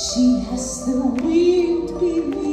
She's stronger than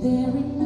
there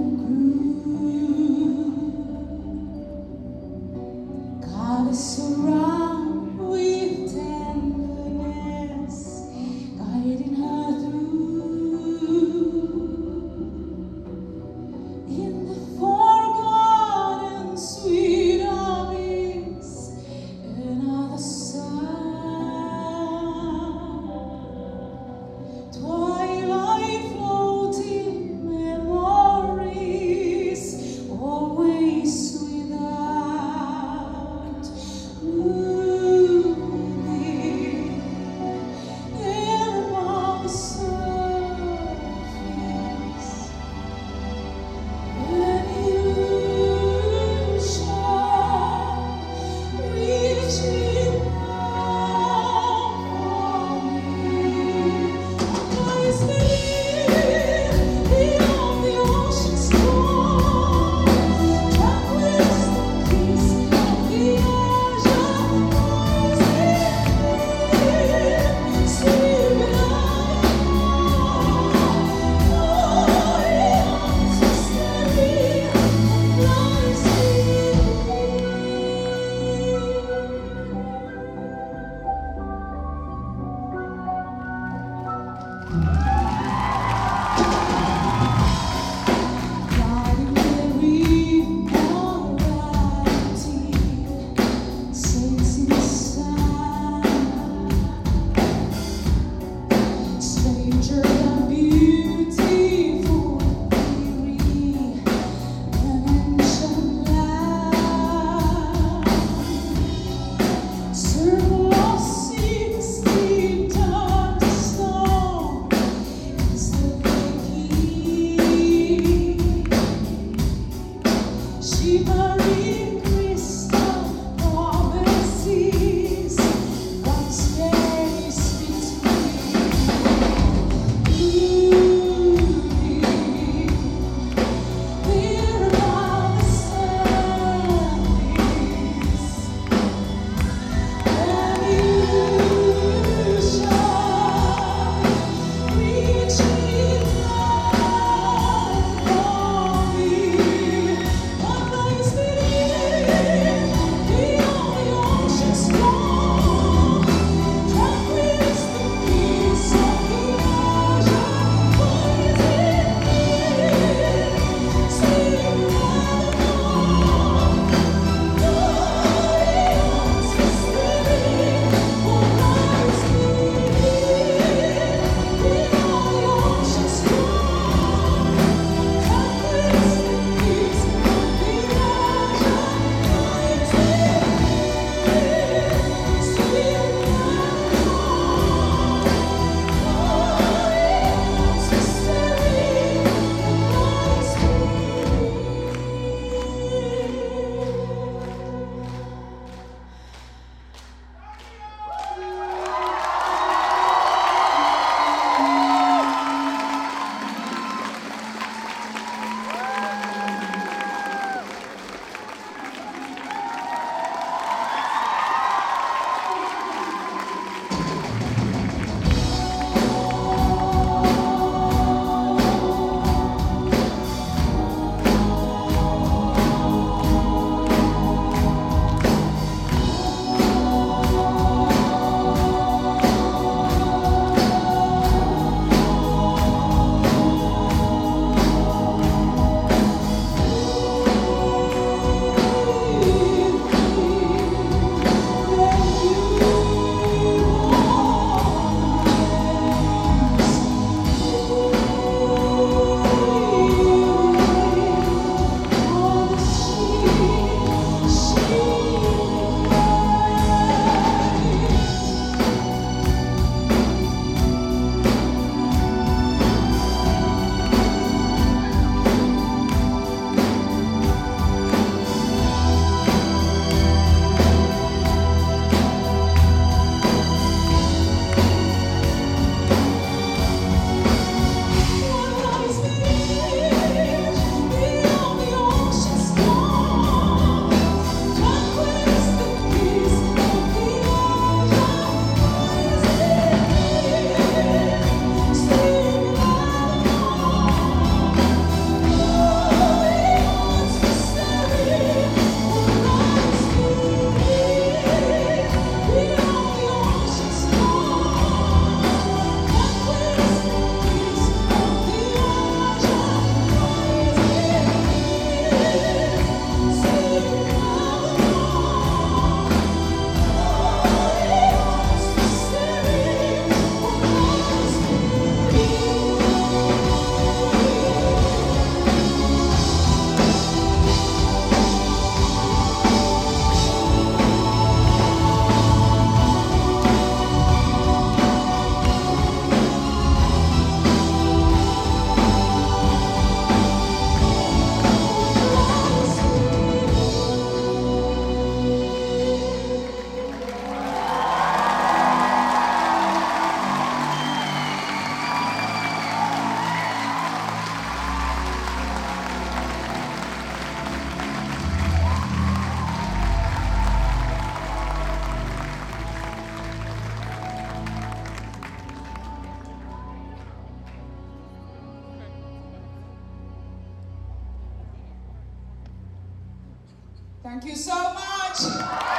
Thank you so much.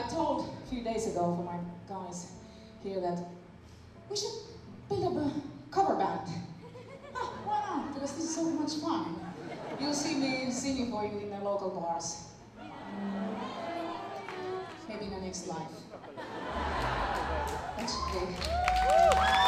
I told a few days ago for my guys here that we should build up a cover band. ah, why not? Because this is so much fun. You'll see me singing for you in the local bars. Maybe in the next life. That's okay.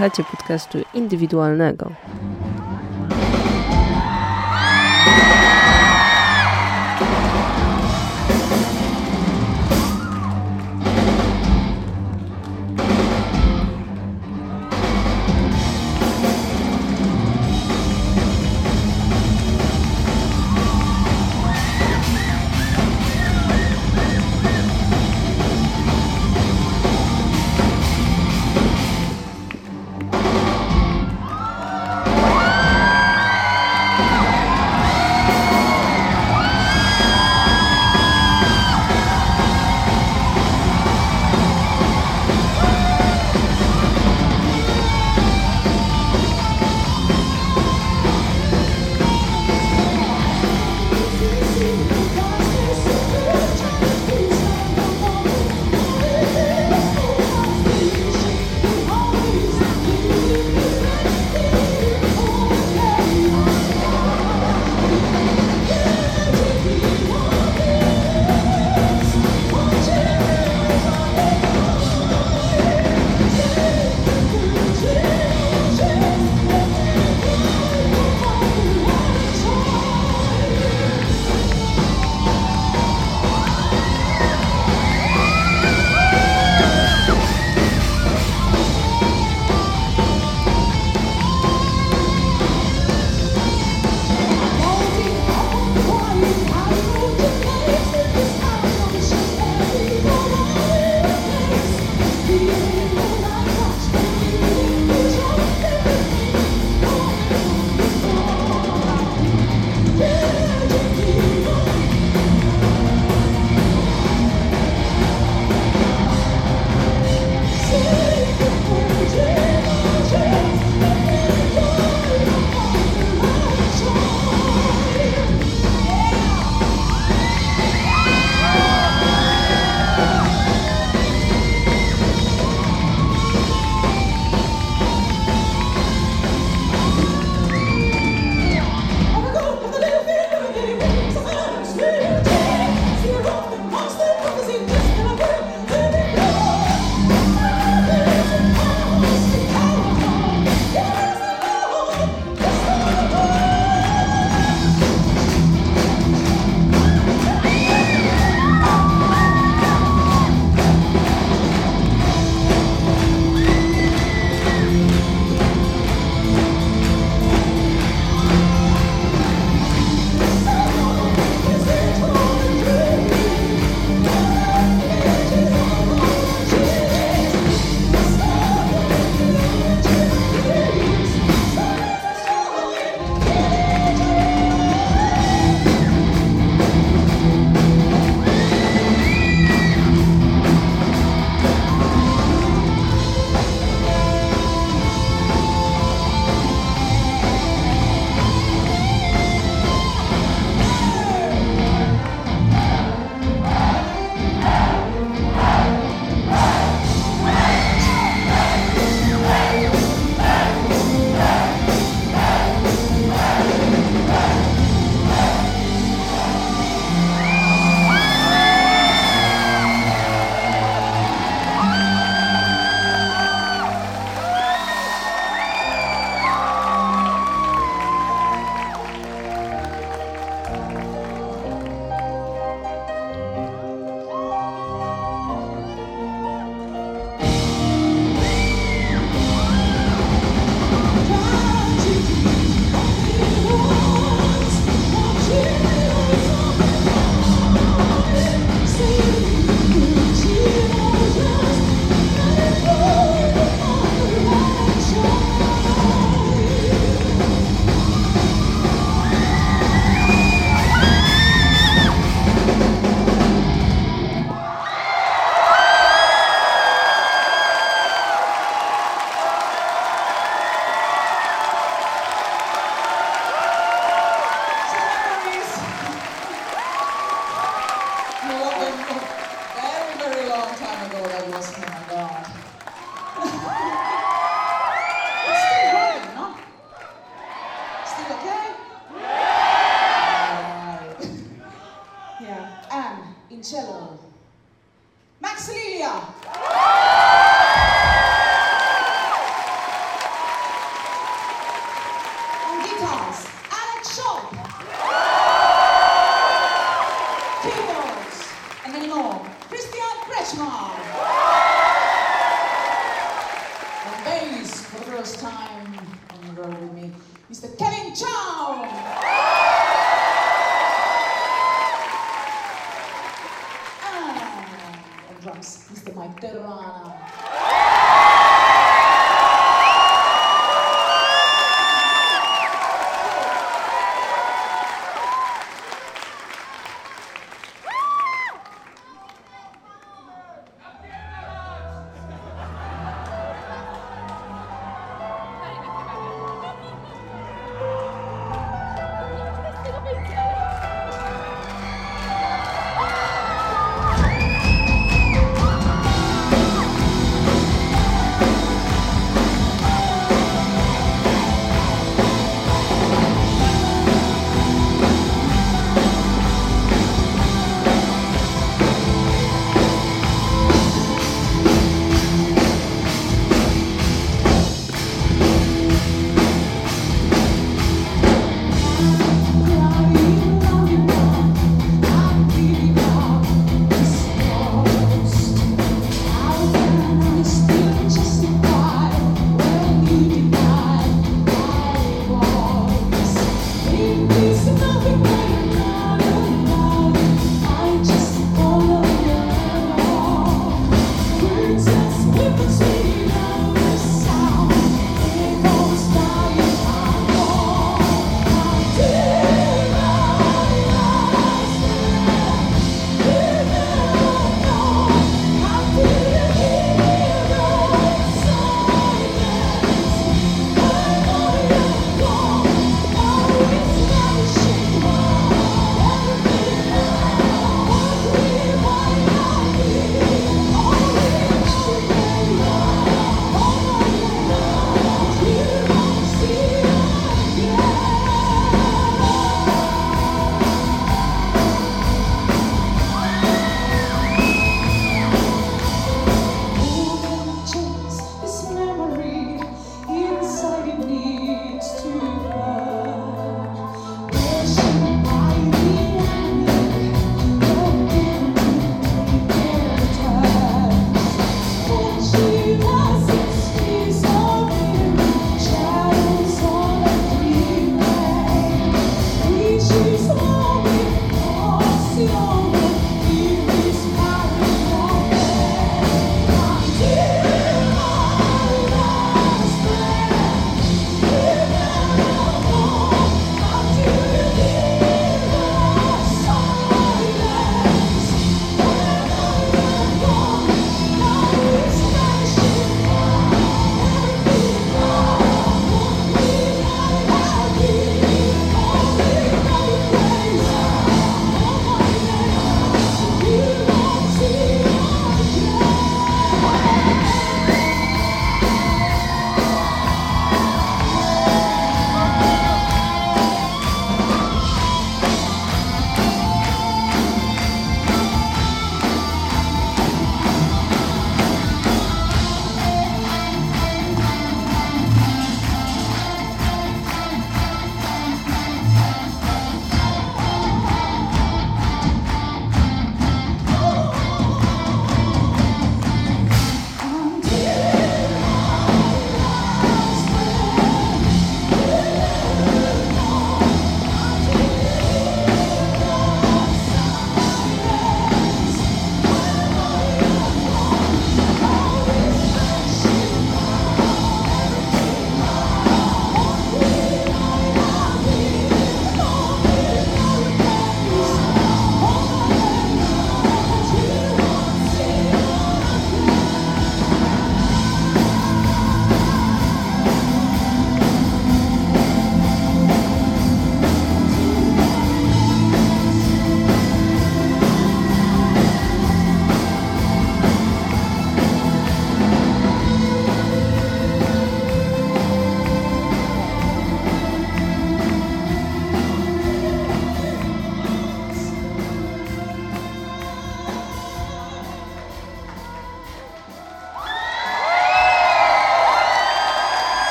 Słuchajcie podcastu indywidualnego.